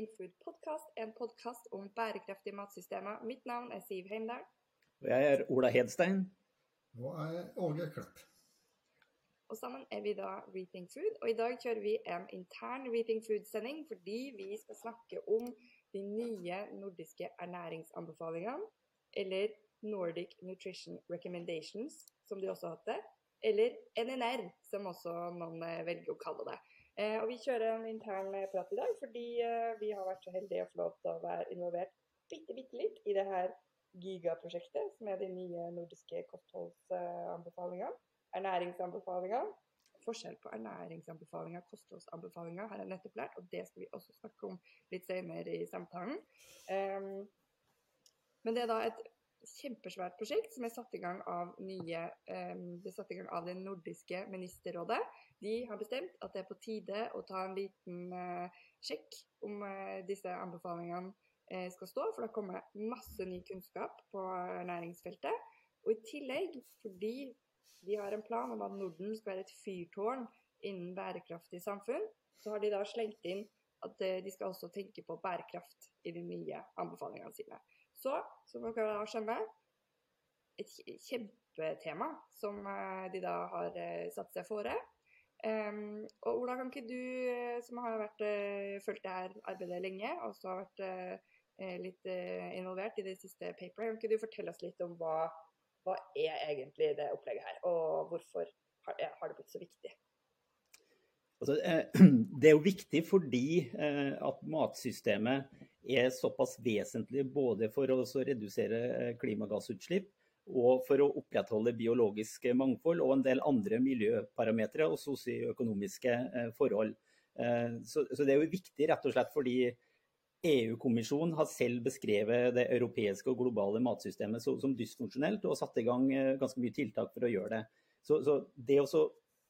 Reading Food Podcast, en podkast om bærekraftige matsystemer. Mitt navn er Siv Heimdal. Og jeg er Ola Hedstein. Og jeg er Åge Klepp. Og sammen er vi da Rethink Food. Og i dag kjører vi en intern Rethink Food-sending fordi vi skal snakke om de nye nordiske ernæringsanbefalingene, eller Nordic Nutrition Recommendations, som de også har hatt det. Eller NNR, som også noen eh, velger å kalle det. Eh, og Vi kjører en intern eh, prat i dag fordi eh, vi har vært så heldige å få lov til å være involvert bitte, bitte litt i det her gigaprosjektet, som er de nye nordiske kostholdsanbefalingene. Ernæringsanbefalinger. Forskjell på ernæringsanbefalinger og kostholdsanbefalinger har jeg nettopp lært, og det skal vi også snakke om litt senere i samtalen. Um, men det er da et kjempesvært prosjekt som er satt i gang av nye er satt i gang av det nordiske ministerrådet. De har bestemt at det er på tide å ta en liten uh, sjekk om uh, disse anbefalingene uh, skal stå, for det kommer masse ny kunnskap på næringsfeltet. Og i tillegg, fordi de har en plan om at Norden skal være et fyrtårn innen bærekraftig samfunn, så har de da slengt inn at de skal også tenke på bærekraft i de nye anbefalingene sine. Så, som dere skjønner, et kjempetema som de da har satt seg fore. Um, og Ola, kan ikke du, som har vært, fulgt det her arbeidet lenge, og også har vært uh, litt uh, involvert i det siste paperet, kan ikke du fortelle oss litt om hva hva er egentlig det opplegget her, og hvorfor har det blitt så viktig? Altså, det er jo viktig fordi eh, at matsystemet er såpass vesentlig både for å redusere eh, klimagassutslipp og for å opprettholde biologisk mangfold og en del andre miljøparametere og sosioøkonomiske forhold. Så det er jo viktig rett og slett fordi EU-kommisjonen har selv beskrevet det europeiske og globale matsystemet som dysfunksjonelt, og satt i gang eh, ganske mye tiltak for å gjøre det. Så det å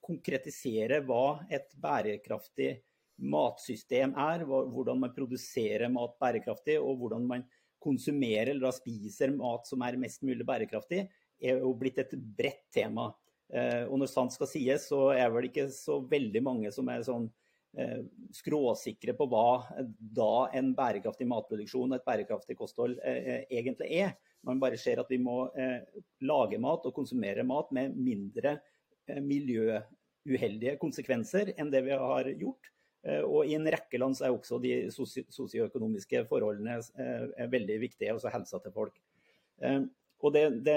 konkretisere hva et bærekraftig matsystem er, hvordan man produserer mat bærekraftig, og hvordan man konsumerer eller spiser mat som er mest mulig bærekraftig, er jo blitt et bredt tema. Eh, og når sant skal sies, så er vel ikke så veldig mange som er sånn Eh, skråsikre på hva da en bærekraftig matproduksjon og et bærekraftig kosthold eh, egentlig er. Man bare ser at vi må lage mat og konsumere mat med mindre miljøuheldige konsekvenser enn det vi har gjort. Og I en rekke land er også de sosioøkonomiske forholdene veldig viktige, også helsa til folk. Og det, det,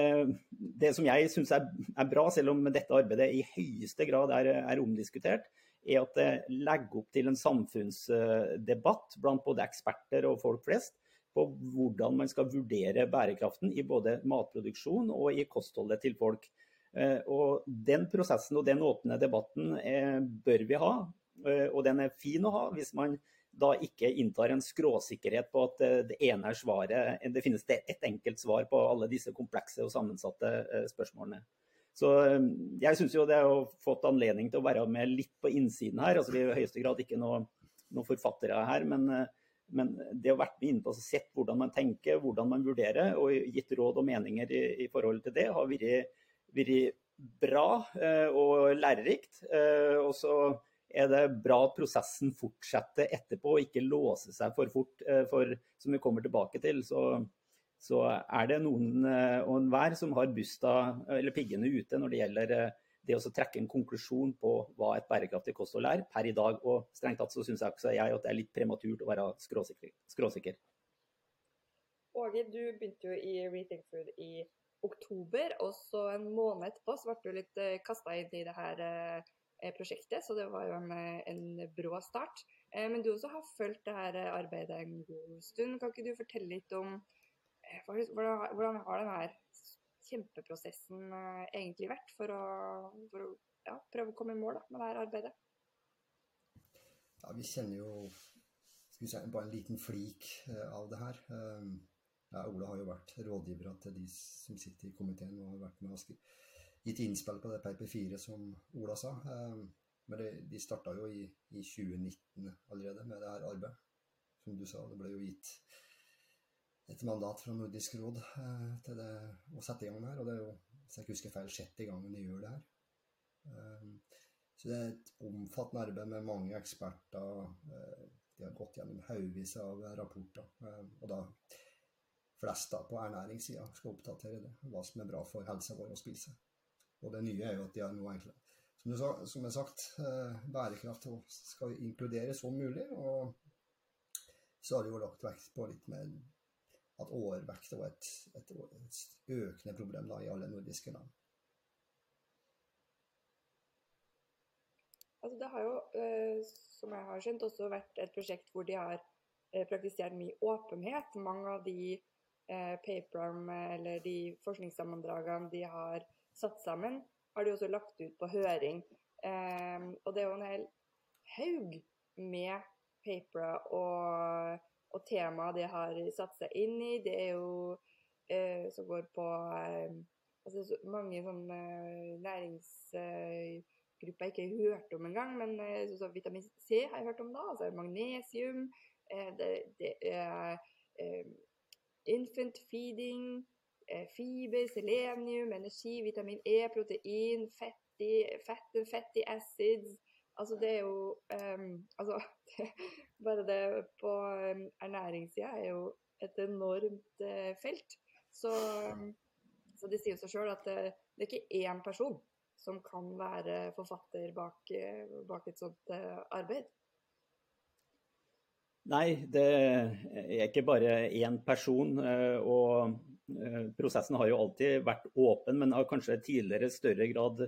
det som jeg syns er, er, bra, selv om dette arbeidet i høyeste grad er, er omdiskutert, er at det legger opp til en samfunnsdebatt blant både eksperter og folk flest på hvordan man skal vurdere bærekraften i både matproduksjon og i kostholdet til folk. Eh, og Den prosessen og den åpne debatten eh, bør vi ha, eh, og den er fin å ha hvis man da ikke inntar en skråsikkerhet på at det ene er svaret. Det finnes et enkelt svar på alle disse komplekse og sammensatte spørsmålene. Så jeg syns jo det har fått anledning til å være med litt på innsiden her. altså Vi er i høyeste grad ikke noen noe forfattere her, men, men, det å vært med inne på og sett hvordan man tenker, hvordan man vurderer, og gitt råd og meninger i, i forhold til det, har vært, bra og lærerikt. Og så er det bra at prosessen fortsetter etterpå, og ikke låse seg for fort. For som vi kommer tilbake til, så så er det noen eh, og enhver som har busta eller piggene ute når det gjelder eh, det å trekke en konklusjon på hva et bærekraftig kosthold er per i dag. Og strengt tatt så syns jeg også jeg at det er litt prematurt å være skråsikker. skråsikker. Åge, du begynte jo i Rethink Food i oktober, og så en måned etterpå så ble du litt eh, kasta inn i det her prosjektet, så det var jo en, en brå start. Men du også har fulgt det her arbeidet en god stund. Kan ikke du fortelle litt om hvordan, hvordan har denne kjempeprosessen eh, egentlig vært for å, for å ja, prøve å komme i mål da, med dette arbeidet? Ja, Vi kjenner jo vi si, bare en liten flik eh, av det her. Eh, ja, Ola har jo vært rådgivere til de som sitter i komiteen og har vært med og gitt innspill på det PP4 som Ola sa. Men det, de starta jo i, i, 2019 allerede med det her arbeidet. Som du sa, det ble jo gitt et mandat fra Nordisk råd eh, til det, å sette i gang det her. Og det er jo, hvis jeg ikke husker feil, sjette gangen de gjør det her. Um, så det er et omfattende arbeid med mange eksperter, eh, de har gått gjennom haugevis av rapporter. Og da flest da på ernæringssida skal oppdatere det, hva som er bra for helsa vår å spise. Og det nye er jo at de har noe enklere. Som, sa, som jeg har sagt, bærekraft skal inkluderes som mulig. Og så har de jo lagt vekt på litt mer at overvekt var et, et, et, økende problem da, i alle nordiske land. Altså, det har jo, eh, som jeg har skjønt, også vært et prosjekt hvor de har eh, praktisert mye åpenhet. Mange av de eh, paperene eller de forskningssammendragene de har satt sammen, har de også lagt ut på høring. Eh, og det er jo en hel haug med papere og, og temaer de har satt seg inn i. Det er jo eh, som går på eh, altså, mange sånne næringsgrupper jeg ikke har hørt om engang. Men eh, så, så vitamin C har jeg hørt om da. Altså magnesium. Eh, det, det, er eh, infant feeding. Eh, fiber, selenium, energi, vitamin E, protein, fatty, fat and fatty acids. Altså, det er jo um, Altså, bare det på um, ernæringssida er jo et enormt uh, felt. Så, um, så, det sier seg sjøl at det, det, er ikke én person som kan være forfatter bak, bak et sånt arbeid. Nei, det er ikke bare én person. Og prosessen har jo alltid vært åpen, men har kanskje tidligere større grad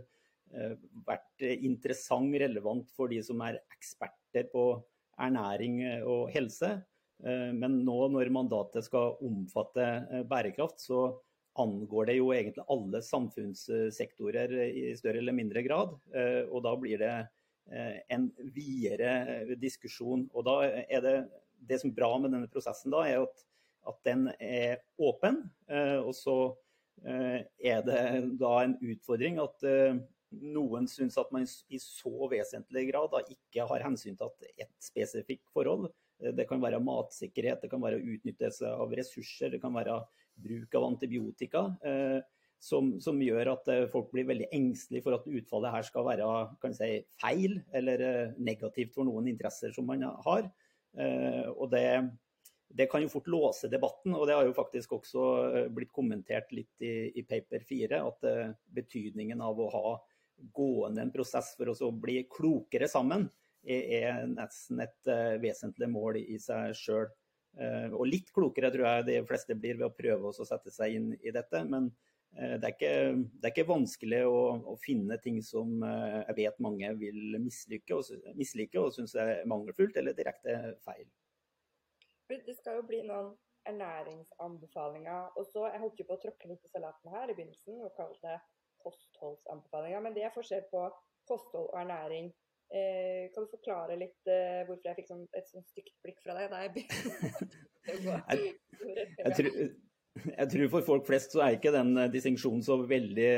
Eh, vært interessant, relevant for de som er eksperter på ernæring eh, og helse. Eh, men nå når mandatet skal omfatte bærekraft, så angår det jo egentlig alle samfunnssektorer i større eller mindre grad. Og da blir det en videre diskusjon. Og da er det det som er bra med denne prosessen da, er at, at den er åpen. Og så er det da en utfordring at noen syns at man i så vesentlig grad da, ikke har hensyntatt ett spesifikt forhold. Eh, det kan være matsikkerhet, det kan være utnyttelse av ressurser, det kan være bruk av antibiotika. Eh, som, som, gjør at eh, folk blir veldig engstelige for at utfallet her skal være si, feil eller eh, negativt for noen interesser som man har. Eh, og det, det, kan jo fort låse debatten, og det har jo faktisk også eh, blitt kommentert litt i, i paper 4, at betydningen av å ha gående en prosess for oss å bli klokere sammen, er, nesten et uh, vesentlig mål i seg sjøl. Uh, og litt klokere tror jeg de fleste blir ved å prøve å sette seg inn i dette. Men uh, det, er ikke, det, er ikke, vanskelig å, å finne ting som jeg vet mange vil mislike og, mislike og synes er mangelfullt eller direkte feil. Det skal jo bli noen ernæringsanbefalinger. og så, Jeg holdt jo på å tråkke litt i salaten her i begynnelsen og kalle det kostholdsanbefalinger. Men det er forskjell på kosthold og ernæring. Eh, kan du forklare litt eh, hvorfor jeg fikk sånn, et sånn stygt blikk fra deg da jeg jeg, jeg, tror, jeg tror for folk flest så er ikke den eh, distinksjonen så veldig,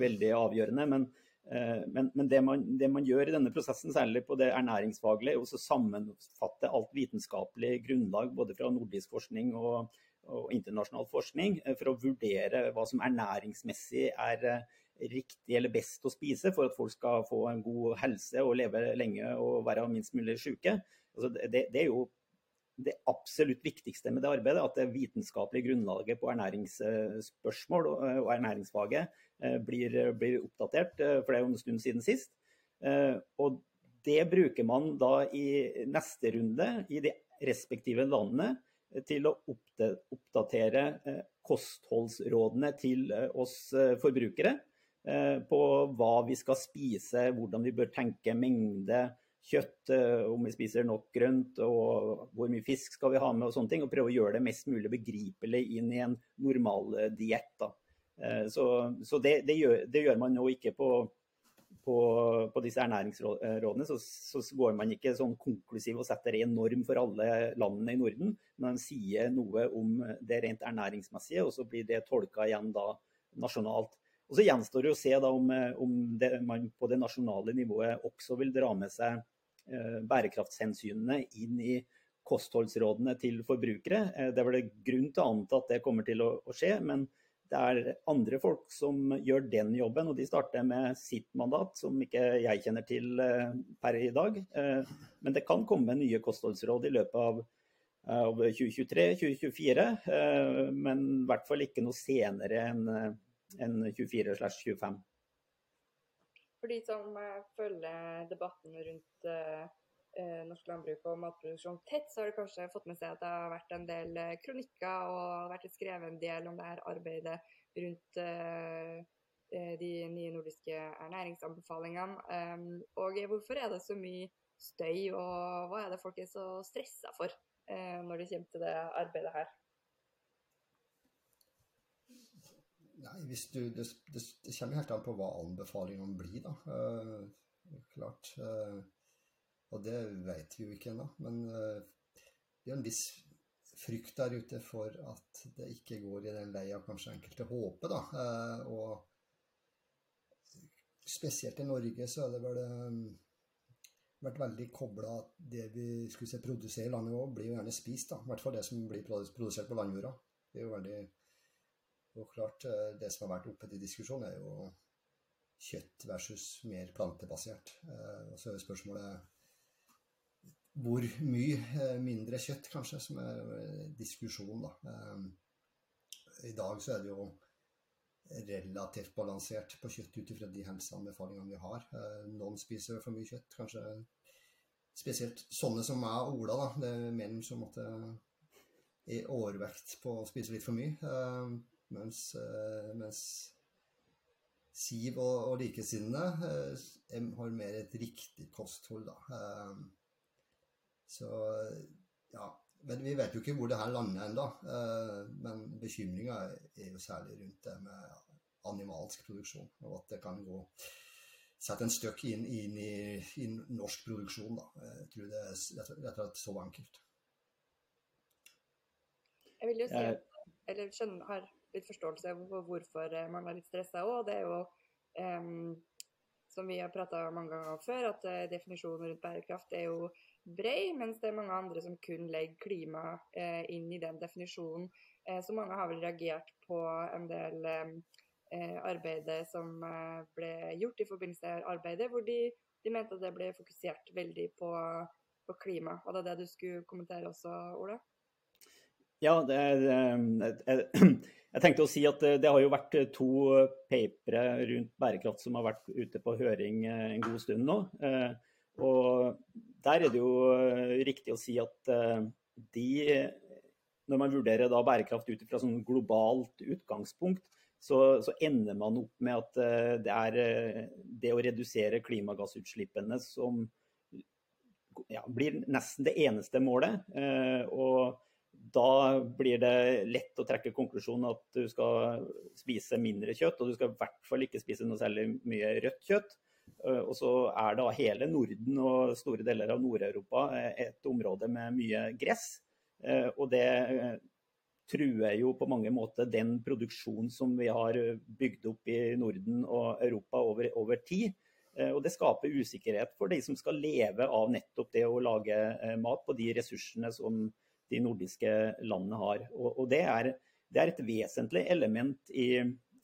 veldig avgjørende. Men, eh, men, men det, man, det, man, gjør i denne prosessen, særlig på det ernæringsfaglige, er å sammenfatte alt vitenskapelig grunnlag både fra nordisk forskning og, og internasjonal forskning eh, for å vurdere hva som ernæringsmessig er riktig eller best å spise for at folk skal få en god helse og leve lenge og være minst mulig syke. Altså det, det, er jo det absolutt viktigste med det arbeidet, at det vitenskapelige grunnlaget på ernæringsspørsmål og ernæringsfaget eh, blir, blir oppdatert, eh, for det er jo en stund siden sist. Eh, og det bruker man da i neste runde i de respektive landene til å oppdatere kostholdsrådene til oss forbrukere. Eh, på hva vi skal spise, hvordan vi bør tenke mengde kjøtt, eh, om vi spiser nok grønt og hvor mye fisk skal vi ha med og sånne ting. Og prøve å gjøre det mest mulig begripelig inn i en normal eh, diett. Så, så det, det, gjør, det, gjør, man nå ikke på, på, på disse ernæringsrådene. Så, så, går man ikke sånn konklusiv og setter en norm for alle landene i Norden. Men man sier noe om det rent ernæringsmessige, og så blir det tolka igjen da nasjonalt. Og Så gjenstår det å se om, eh, om det, man på det nasjonale nivået også vil dra med seg eh, bærekraftshensynene inn i kostholdsrådene til forbrukere. Eh, det er vel grunn til å anta at det kommer til å, å skje, men Det er andre folk som gjør den jobben, og de starter med sitt mandat, som ikke jeg kjenner til per i dag. Men det kan komme nye kostholdsråd i løpet av, av 2023-2024, men i hvert fall ikke noe senere enn en 24-25. For de som følger debatten rundt eh, norsk landbruk og matproduksjon tett, så har du kanskje fått med seg at det har vært en del eh, kronikker og vært skrevet en del om det her arbeidet rundt eh, eh, de nye nordiske ernæringsanbefalingene. Um, og hvorfor er det så mye støy, og hva er det folk er så stressa for eh, når det kommer til det arbeidet her? Nei, du, det, det, det, kommer helt an på hva anbefalingene blir, da. Uh, klart. Uh, og det vet vi jo ikke ennå. Men eh, det er en viss frykt der ute for at det ikke går i den leia kanskje enkelte håper. da. Eh, og spesielt i Norge så har det vel eh, vært veldig kobla at det vi skulle se produsere i landet òg, blir jo gjerne spist. da. I hvert fall det som blir produsert på landjorda. Det er jo veldig Og klart, det som har vært oppe til diskusjon, er jo kjøtt versus mer plantebasert. Og så er spørsmålet hvor mye eh, mindre kjøtt, kanskje, som er diskusjonen, diskusjon, da. Eh, I dag så er det jo relativt balansert på kjøtt ut ifra de helseanbefalingene vi har. Noen spiser for mye kjøtt, kanskje spesielt sånne som meg og Ola. da, Det er menn som måtte i overvekt på å spise litt for mye. Mens, mens Siv og, og likesinnede har mer et riktig kosthold. da. Så ja. Men vi vet jo ikke hvor det her lander ennå. Eh, men bekymringa er jo særlig rundt det med animalsk produksjon, og at det kan gå sette en støkk inn, inn i, i, norsk produksjon. Da. Jeg tror det er rett og slett så enkelt. Jeg vil jo si eller skjønner, har litt forståelse for hvorfor man er litt stressa òg. Det er jo um, som vi har prata mange ganger før, at definisjonen rundt bærekraft er jo brei, mens det er mange andre som kun legger klima eh, inn i den definisjonen. Eh, så mange har vel reagert på en del eh, arbeidet som eh, ble gjort i forbindelse med arbeidet, hvor de, de, mente at det ble fokusert veldig på, på klima. Var det det du skulle kommentere også, Ole? Ja, det er, jeg, jeg tenkte å si at det har jo vært to papere rundt bærekraft som har vært ute på høring en god stund nå. Og der er det jo eh, riktig å si at eh, de Når man vurderer bærekraft ut fra sånn globalt utgangspunkt, så, så, ender man opp med at eh, det er det å redusere klimagassutslippene som ja, blir nesten det eneste målet. Og da blir det lett å trekke konklusjonen at du skal spise mindre kjøtt, og du skal i hvert fall ikke spise noe særlig mye rødt kjøtt. Eh, og så er da hele Norden og store deler av Nord-Europa eh, et område med mye gress. Eh, og det truer jo på mange måter den produksjonen som vi har bygd opp i Norden og Europa over, over tid. Og det skaper usikkerhet for de som skal leve av nettopp det å lage mat på de ressursene som de nordiske landene har. Og, og det, er, det, er, et vesentlig element i,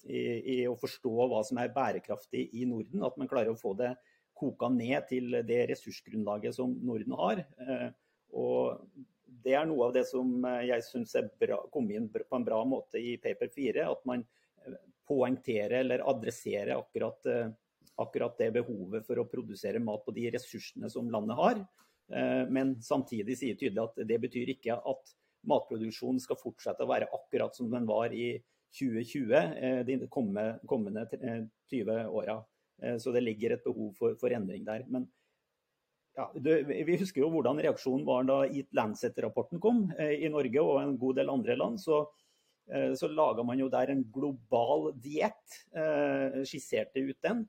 i, i, å forstå hva som er bærekraftig i Norden. At man klarer å få det koka ned til det ressursgrunnlaget som Norden har. Eh, og det er noe av det som jeg syns kom inn på en bra måte i paper 4. At man eh, poengterer eller adresserer akkurat, eh, akkurat det behovet for å produsere mat på de ressursene som landet har. Men samtidig sier tydelig at det betyr ikke at matproduksjonen skal fortsette å være akkurat som den var i 2020 eh, de kommende 20 eh, åra. Eh, så det ligger et behov for, for endring der. Men ja, du, vi husker jo hvordan reaksjonen var da Eat Lancet-rapporten kom i Norge og en god del andre land. Så, så laga man jo der en global diett, skisserte ut den.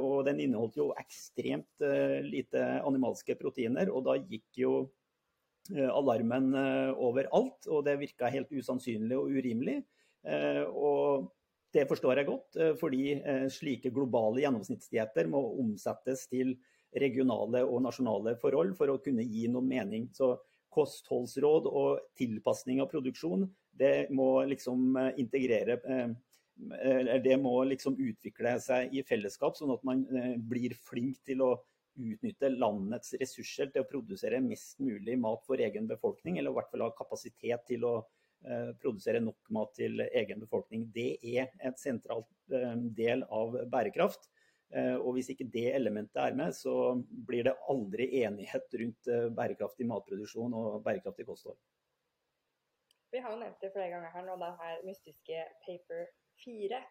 Og den inneholdt jo ekstremt lite animalske proteiner, og da gikk jo alarmen overalt. Og det virka helt usannsynlig og urimelig. Eh, og det forstår jeg godt, eh, fordi eh, slike globale gjennomsnittsdietter må omsettes til regionale og nasjonale forhold for å kunne gi noe mening. Så kostholdsråd og tilpasning av produksjon det må liksom integrere Det må liksom utvikle seg i fellesskap, sånn at man blir flink til å utnytte landets ressurser til å produsere mest mulig mat for egen befolkning, eller i hvert fall ha kapasitet til å produsere nok mat til egen befolkning. Det er et sentralt eh, del av bærekraft. Eh, og hvis ikke det elementet er med, så blir det aldri enighet rundt bærekraftig matproduksjon og bærekraftig kosthold. Vi har jo nevnt det flere ganger her nå, det her mystiske paper 4.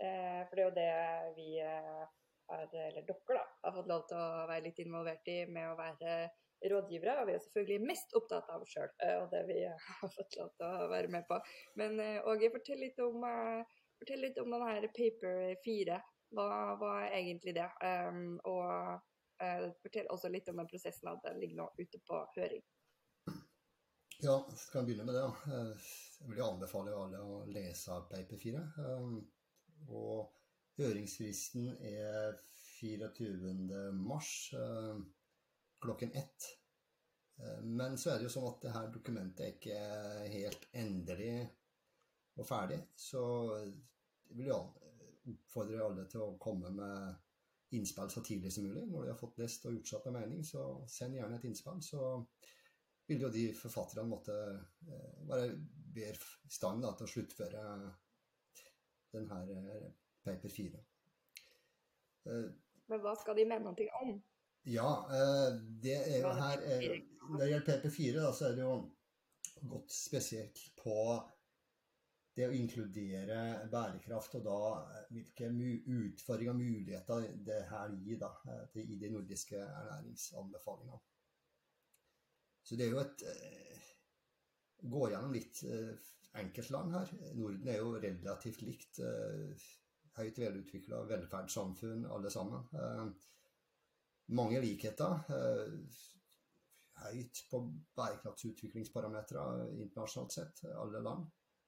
For det er jo det vi har, eller dere da, har fått lov til å være litt involvert i med å være rådgivere. Og vi er selvfølgelig mest opptatt av oss sjøl eh, og det vi har fått lov til å være med på. Men eh, Åge, fortell litt om, eh, fortell litt om denne Paper 4. Hva var egentlig det? Um, og fortell også litt om den prosessen at den ligger nå ute på høring. Ja, skal jeg begynne med det. Jeg vil anbefale alle å lese Paper 4. Um, og Høringsfristen er 24. eh, klokken ett. Eh, men så er det jo sånn at det her dokumentet er ikke helt endelig og ferdig. Så jeg vil jo oppfordre alle til å komme med innspill så tidlig som mulig. Når de har fått lest og gjort seg opp en mening, så send gjerne et innspill. Så vil jo de forfatterne måtte eh, være bedre i stand da, til å sluttføre denne paper 4. Eh, Men hva skal de mene noe om? Ja, eh, det er jo her eh, Når det gjelder PP4, da, så er det jo gått spesielt på det å inkludere bærekraft, og da hvilke utfordringer og muligheter det her gir da, i de nordiske ernæringsanbefalingene. Så det er jo et Gå gjennom litt enkeltland her. Norden er jo relativt likt høyt velutvikla velferdssamfunn, alle sammen. Eh, mange likheter. Eh, høyt på bærekraftsutviklingsparametere internasjonalt sett, alle land.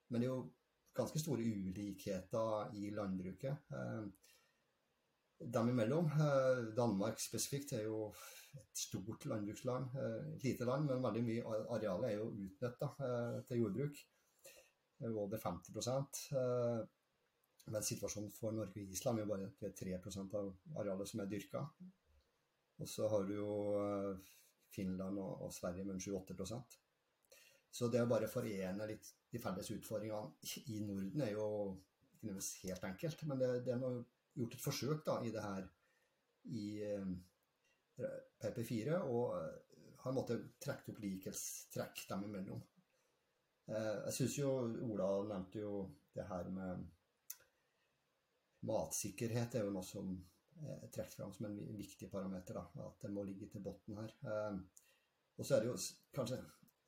Men det er jo ganske store ulikheter i landbruket eh, dem imellom. Danmark spesifikt er jo et stort landbruksland. Et lite land, men veldig mye arealet er jo utnytta til jordbruk. Over 50% men situasjonen for Norge og Island er jo bare at 3 av arealet som er dyrka. Og så har du jo eh, Finland og, og Sverige med 7-8 Så det å bare forene litt de felles utfordringene i Norden er jo helt enkelt. Men det, det er gjort et forsøk da, i det her i eh, PP4, og eh, har måttet trekke opp likhetstrekk dem imellom. Jeg syns jo Ola nevnte jo det her med matsikkerhet er jo noe som er trukket fram som en viktig parameter. Da, at det må ligge til bunnen her. Um, og så er det jo kanskje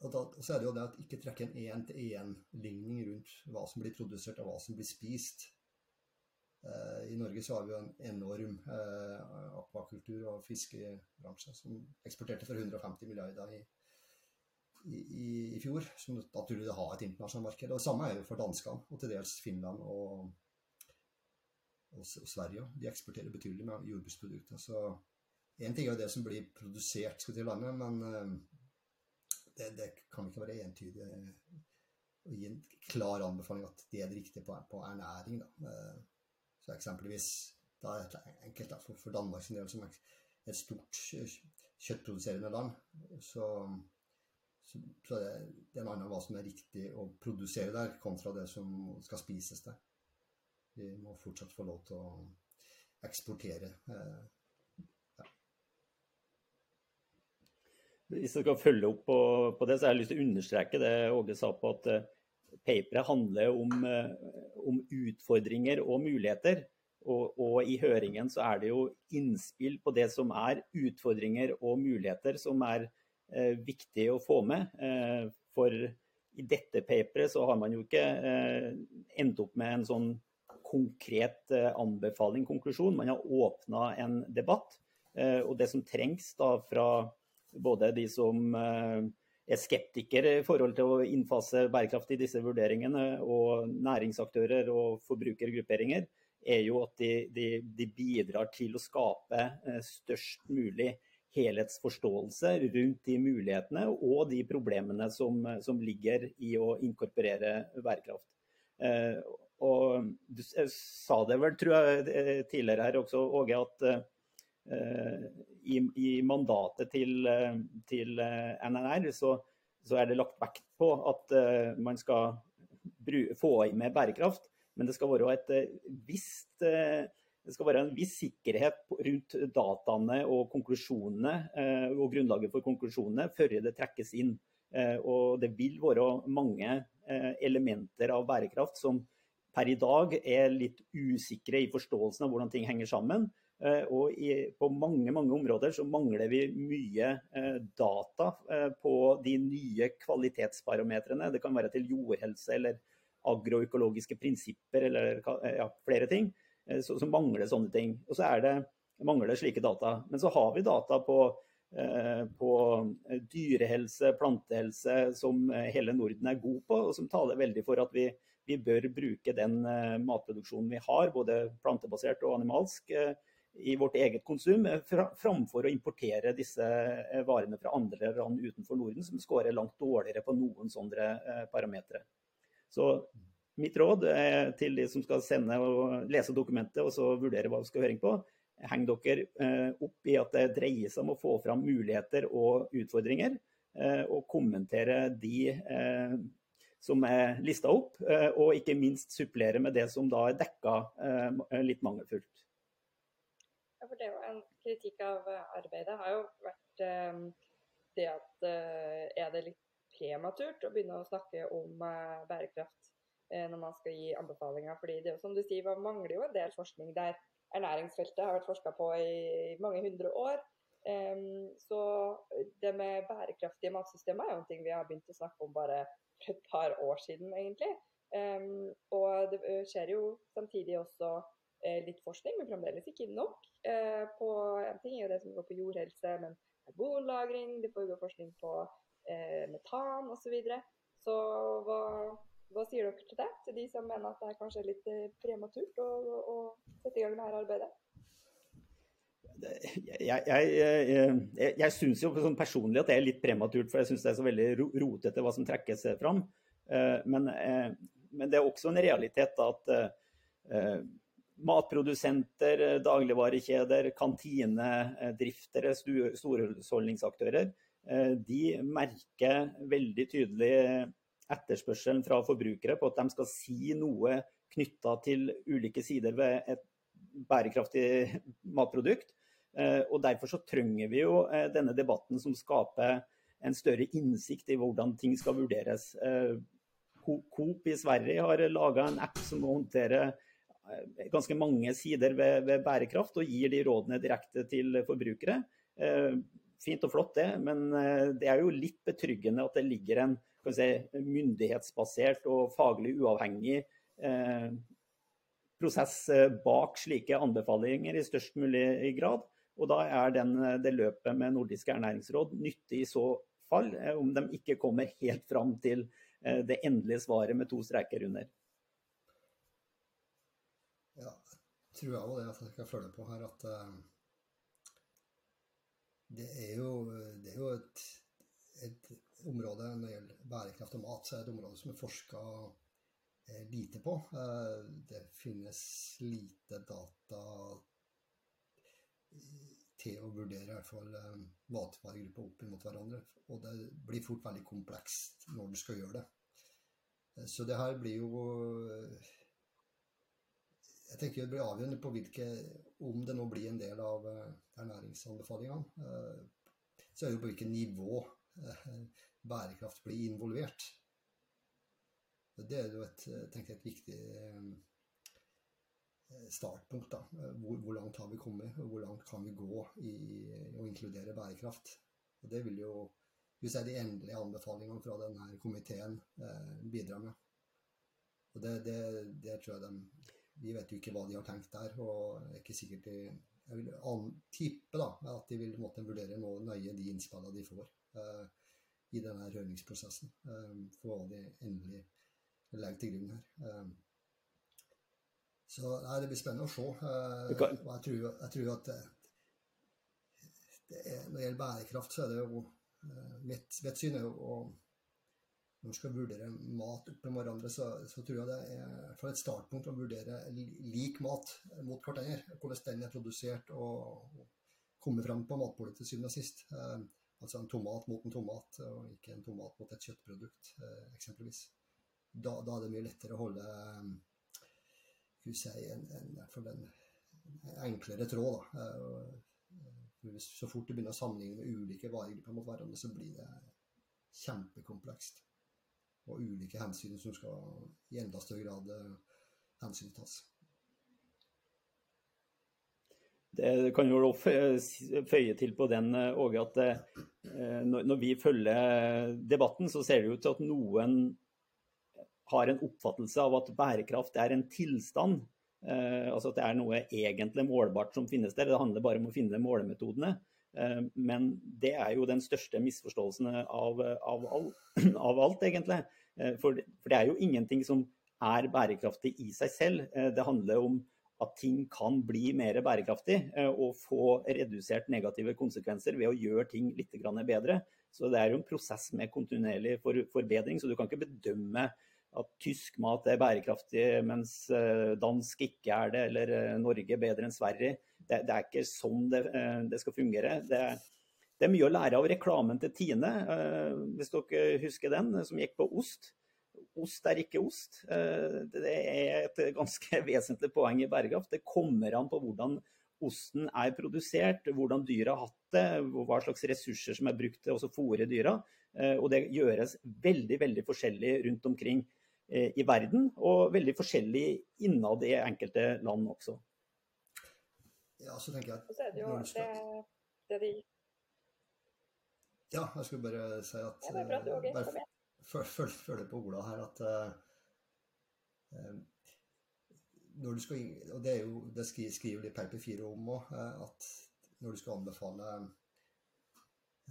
og, så er det jo det at ikke trekke en én-til-én-ligning rundt hva som blir produsert og hva som blir spist. Uh, I Norge så har vi jo en enorm uh, akvakultur- og fiskebransje som eksporterte for 150 milliarder i, i, i, fjor. Som naturlig har et internasjonalt marked. Og det samme er jo for danskene, og til dels Finland og og, Sverige. De eksporterer betydelig med jordbruksprodukter. Så én ting er jo det som blir produsert skal til landet, men eh, det, det, kan ikke være entydig å gi en klar anbefaling at det er det riktige på, på ernæring. Da. Eh, så eksempelvis da er det enkelt for, for Danmark sin del, som et stort kjøttproduserende land, så, så, så det, det er en annen hva som er riktig å produsere der, kontra det som skal spises der. Vi må fortsatt få lov til å eksportere. Eh. Hvis jeg skal følge opp på, på, det, så har jeg lyst til å understreke det Åge sa på at uh, paperet handler om, uh, om, utfordringer og muligheter. Og, og, i høringen så er det jo innspill på det som er utfordringer og muligheter som er eh, viktig å få med. for i dette paperet så har man jo ikke endt opp med en sånn konkret eh, anbefaling, konklusjon. Man har åpna en debatt. Eh, og det som trengs da fra både de som eh, er skeptikere i forhold til å innfase bærekraft i disse vurderingene, og næringsaktører og forbrukergrupperinger, er jo at de, de, de bidrar til å skape størst mulig helhetsforståelse rundt de mulighetene og de problemene som, som ligger i å inkorporere bærekraft. Og du sa det vel, tror jeg, eh, tidligere her også, Åge, at eh, i, i, mandatet til, til NNR så, så, er det lagt vekt på at man skal få med bærekraft. Men det skal være et visst skal være en viss sikkerhet rundt dataene og konklusjonene og grunnlaget for konklusjonene før det trekkes inn. Og det vil være mange elementer av bærekraft som per i dag er litt usikre i forståelsen av hvordan ting henger sammen. Eh, og i, på mange mange områder så mangler vi mye eh, data eh, på de nye kvalitetsparametrene. Det kan være til jordhelse eller agroøkologiske prinsipper eller ja, flere ting. Så, så, mangler sånne ting. Og så er det, mangler slike data. Men så har vi data på, på dyrehelse, plantehelse, som hele Norden er god på, og som taler veldig for at vi vi bør bruke den eh, matproduksjonen vi har, både plantebasert og animalsk, eh, i vårt eget konsum, eh, framfor å importere disse varene fra andre land utenfor Norden, som scorer langt dårligere på noen sånne parametere. Så mitt råd til de som skal sende og lese dokumentet og så vurdere hva vi skal høring på, heng dere opp i at det dreier seg om å få fram muligheter og utfordringer, og kommentere de som er lista opp, eh, og ikke minst supplere med det som da er dekka eh, litt mangelfullt. Ja, for det var En kritikk av arbeidet har jo vært det at er det litt prematurt å begynne å snakke om bærekraft når man skal gi anbefalinger. fordi det som du sier, man mangler jo en del forskning der ernæringsfeltet har vært forska på i mange hundre år. Så det med bærekraftige matsystemer er jo en ting vi har begynt å snakke om bare for et par år siden, egentlig. Um, og det eh, skjer jo samtidig også uh, litt forskning, men fremdeles ikke nok. Uh, på En ting er jo det som går på jordhelse, men karbonlagring, det foregår forskning på uh, metan osv. Så, videre. så hva, hva, sier dere til det, til de som mener at det er kanskje litt prematurt å, å sette i gang dette arbeidet? Jeg, jeg, jeg, jeg syns jo sånn personlig at det er litt prematurt, for jeg syns det er så veldig rotete hva som trekkes fram. Eh, men, eh, men det er også en realitet at eh, matprodusenter, dagligvarekjeder, kantinedriftere, storhusholdningsaktører, de merker veldig tydelig etterspørselen fra forbrukere på at de skal si noe knytta til ulike sider ved et bærekraftig matprodukt. Eh, og Derfor så trenger vi jo eh, denne debatten som skaper en større innsikt i hvordan ting skal vurderes. Eh, Coop i Sverige har laga en app som må håndtere ganske mange sider ved, ved, bærekraft, og gir de rådene direkte til forbrukere. Fint og flott det, men det er jo litt betryggende at det ligger en si, myndighetsbasert og faglig uavhengig prosess bak slike anbefalinger i størst mulig grad. Og da er den, det løpet med nordiske ernæringsråd nyttig i så fall, eh, om de ikke kommer helt fram til eh, det endelige svaret med to streker under. Ja, tror jeg òg det at jeg skal følge på her, at det er jo, det er jo et, et, område når det gjelder bærekraft og mat, så er det et område som er forska lite på. Det finnes lite data til å vurdere i hvert fall eh, matvaregrupper opp mot hverandre. Og det blir fort veldig komplekst når du skal gjøre det. Eh, så det her blir jo eh, Jeg tenker det blir avgjørende på hvilke Om det nå blir en del av ernæringsanbefalingene, så er det jo på hvilket nivå bærekraft blir involvert. Det er jo et, tenker jeg, et viktig Eh, startpunkt. da. Eh, hvor, hvor, langt har vi kommet, og hvor langt kan vi gå i, i å inkludere bærekraft. Og Det vil jo hvis er de endelige anbefalingene fra denne komiteen eh, bidra med. Og det, det, det, tror jeg de Vi vet jo ikke hva de har tenkt der. og er ikke sikkert de, Jeg vil tippe da, at de vil måtte vurdere noe nøye de innspillene de får eh, i denne høringsprosessen. Eh, for hva de endelig legger til grunn her. Eh, så nei, det blir spennende å se. Og jeg tror, jeg tror at det er, når det gjelder bærekraft, så er det jo mitt, mitt syn er jo når man skal vurdere mat opp med hverandre, så, så, tror jeg det er fra et startpunkt å vurdere lik mat mot hverandre. Hvordan den er produsert og, og kommer fram på matbordet til syvende og sist. Eh, altså en tomat mot en tomat, og ikke en tomat mot et kjøttprodukt, eh, eksempelvis. Da, da, er det mye lettere å holde si, en, en, en, en enklere tråd. Da. Eh, så fort du begynner å sammenligne med ulike varegrupper mot hverandre, så blir det kjempekomplekst og ulike hensyn som skal i enda større grad eh, hensyntas. Det kan jo føye til på den, eh, Åge, at eh, når vi følger debatten, så ser det ut til at noen har en oppfattelse av at bærekraft er en tilstand. Altså at det er noe egentlig målbart som finnes der. Det handler bare om å finne målemetodene. Eh, men det er jo den største misforståelsen av, av, all, av alt, egentlig. Eh, for, for, det er jo ingenting som er bærekraftig i seg selv. Eh, det handler om at ting kan bli mer bærekraftig og få redusert negative konsekvenser ved å gjøre ting litt bedre. Så det er jo en prosess med kontinuerlig forbedring. Så du kan ikke bedømme at tysk mat er bærekraftig, mens dansk ikke er det, eller Norge bedre enn Sverige det, det, er ikke sånn det, eh, det skal fungere. Det, det, er mye å lære av reklamen til Tine, eh, hvis dere husker den, som gikk på ost. Ost er ikke ost. Eh, det er et ganske vesentlig poeng i bærekraft. Det kommer an på hvordan osten er produsert, hvordan dyra har hatt det, hva slags ressurser som er brukt til å fôre dyra. Og det gjøres veldig, veldig forskjellig rundt omkring i verden, og veldig forskjellig innad i enkelte land også. Ja, så tenker jeg at så er det jo det, det de Ja, jeg skulle bare si at ja, bare Følg, følg på Ola her at uh, når du skal, og Det er jo, det skriver de Paper 4 om òg, at når du skal anbefale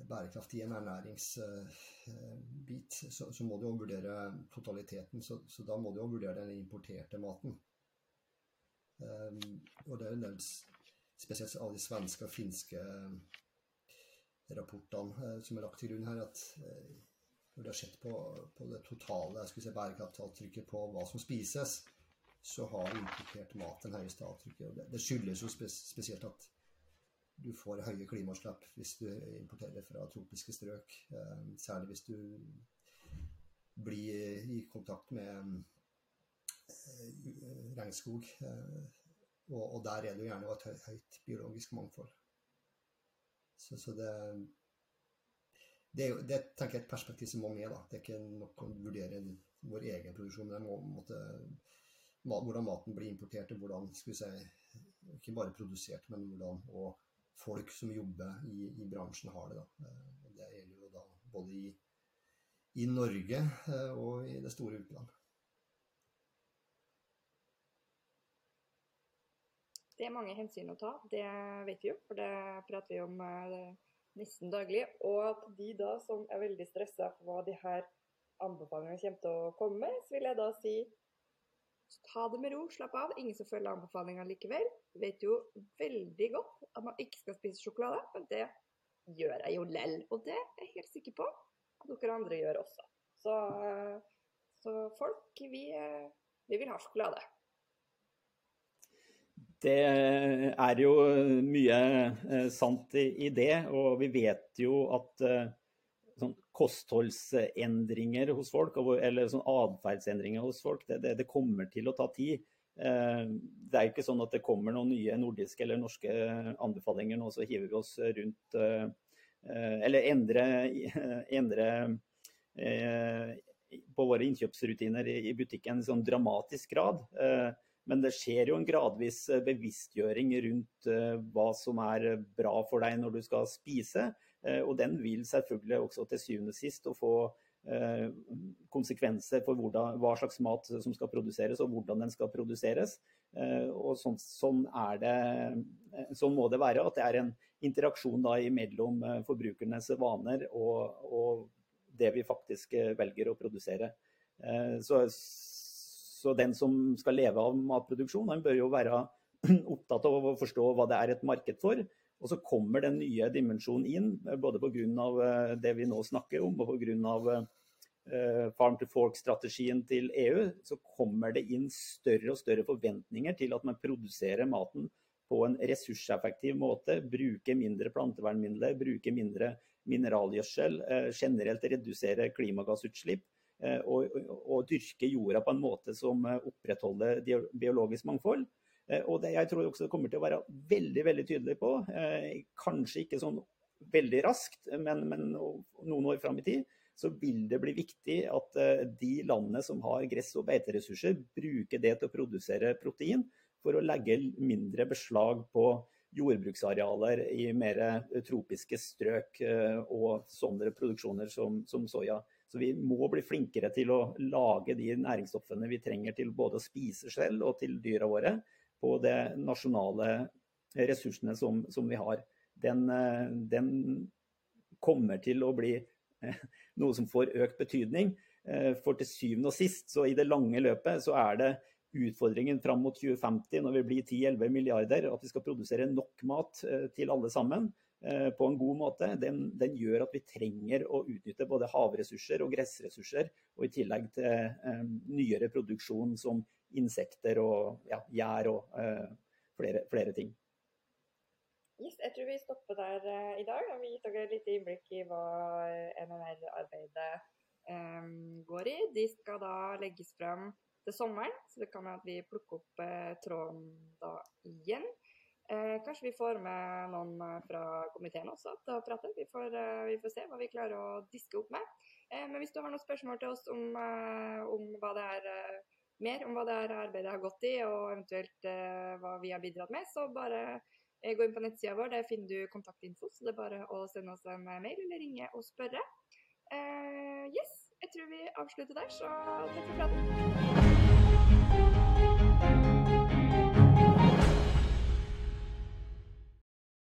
bærekraft i en ernæringsbit, så, så, må du jo vurdere totaliteten. Så, så, da må du jo vurdere den importerte maten. Um, og det er en del spesielt alle de svenske og finske eh, rapportene eh, som er lagt til grunn her, at eh, når det har sett på, på, det totale si, bærekraftavtrykket på hva som spises, så har importert mat den høyeste avtrykket. Det, det, skyldes jo spes, spesielt at du får høye klimautslipp hvis du importerer fra tropiske strøk. Eh, særlig hvis du blir i kontakt med eh, regnskog. Eh, og, der er det jo gjerne et høyt biologisk mangfold. Så, så det, det, er jo, det tenker jeg er et perspektiv som må med. da. Det er ikke nok å vurdere vår egen produksjon, men må, måtte, hvordan maten blir importert, og hvordan skal vi si, ikke bare produsert, men hvordan og folk som jobber i, i bransjen, har det. da. Og det gjelder jo da både i, i Norge eh, og i det store utlandet. Det er mange hensyn å ta, det vet vi jo, for det prater vi om eh, nesten daglig. Og at de da som er veldig stressa for hva de her anbefalingene kommer til å komme med, så vil jeg da si ta det med ro, slapp av. Ingen som følger anbefalinga likevel. Vet jo veldig godt at man ikke skal spise sjokolade, men det gjør jeg jo lell. Og det er jeg helt sikker på at dere andre gjør også. Så, eh, så folk, vi, eh, vi vil ha sjokolade. Det er jo mye eh, sant i, det, og vi vet jo at kostholdsendringer hos folk, eller sånn atferdsendringer hos folk, det, det, det, kommer til å ta tid. Eh, det er ikke sånn at det kommer noen nye nordiske eller norske anbefalinger nå, så hiver vi oss rundt Eller endre, endre på våre innkjøpsrutiner i butikken i sånn dramatisk grad. Men det skjer jo en gradvis eh, bevisstgjøring rundt eh, hva som er eh, bra for deg når du skal spise. Og den vil selvfølgelig også til syvende og sist få konsekvenser for hvordan, hva slags mat som skal produseres og hvordan den skal produseres. Og sånn, sånn, det, sånn må det være. At det er en interaksjon da mellom forbrukernes vaner og, og det vi faktisk velger å produsere. Så så den som skal leve av matproduksjon, han bør jo være opptatt av å forstå hva det er et marked for, Og så kommer den nye dimensjonen inn, både pga. det vi nå snakker om, og pga. Farm to Fork-strategien til EU, så kommer det inn større og større forventninger til at man produserer maten på en ressurseffektiv måte, bruke mindre plantevernmidler, bruke mindre mineralgjødsel, generelt redusere klimagassutslipp Og, og, og, dyrke jorda på en måte som eh, opprettholder biologisk mangfold. Eh, og det jeg tror også kommer til å være veldig veldig tydelig på, kanskje ikke sånn veldig raskt, men, men noen år fram i tid, så vil det bli viktig at de landene som har gress- og beiteressurser, bruker det til å produsere protein for å legge mindre beslag på jordbruksarealer i mer tropiske strøk og sånne produksjoner som, som soya. Så vi må bli flinkere til å lage de næringsstoffene vi trenger til både å spise selv og til dyra våre på de nasjonale ressursene som, som vi har. Den, eh, den, kommer til å bli eh, noe som får økt betydning. Eh, for til syvende og sist, så i det lange løpet, så er det utfordringen fram mot 2050, når vi blir 10-11 milliarder, at vi skal produsere nok mat til alle sammen. På en god måte, den, den, gjør at vi trenger å utnytte både havressurser og gressressurser, og i tillegg til eh, nyere produksjon som insekter og ja, gjær og eh, flere, flere, ting. Yes, jeg tror vi stopper der uh, i dag. og Vi gitt dere litt innblikk i hva NNR-arbeidet um, går i. De skal da legges fram til sommeren, så det kan være at vi plukker opp uh, tråden da igjen. Eh, kanskje vi får med noen eh, fra komiteen også til å prate. Vi får, eh, vi får, se hva vi klarer å diske opp med. Eh, men hvis du har noen spørsmål til oss om, eh, om hva det er eh, mer om hva det er arbeidet har gått i, og eventuelt hva vi har bidratt med, så bare gå inn på nettsida vår. Der finner du kontaktinfo, så det er bare å sende oss en mail eller ringe og spørre. yes, jeg tror vi avslutter der, så takk for praten.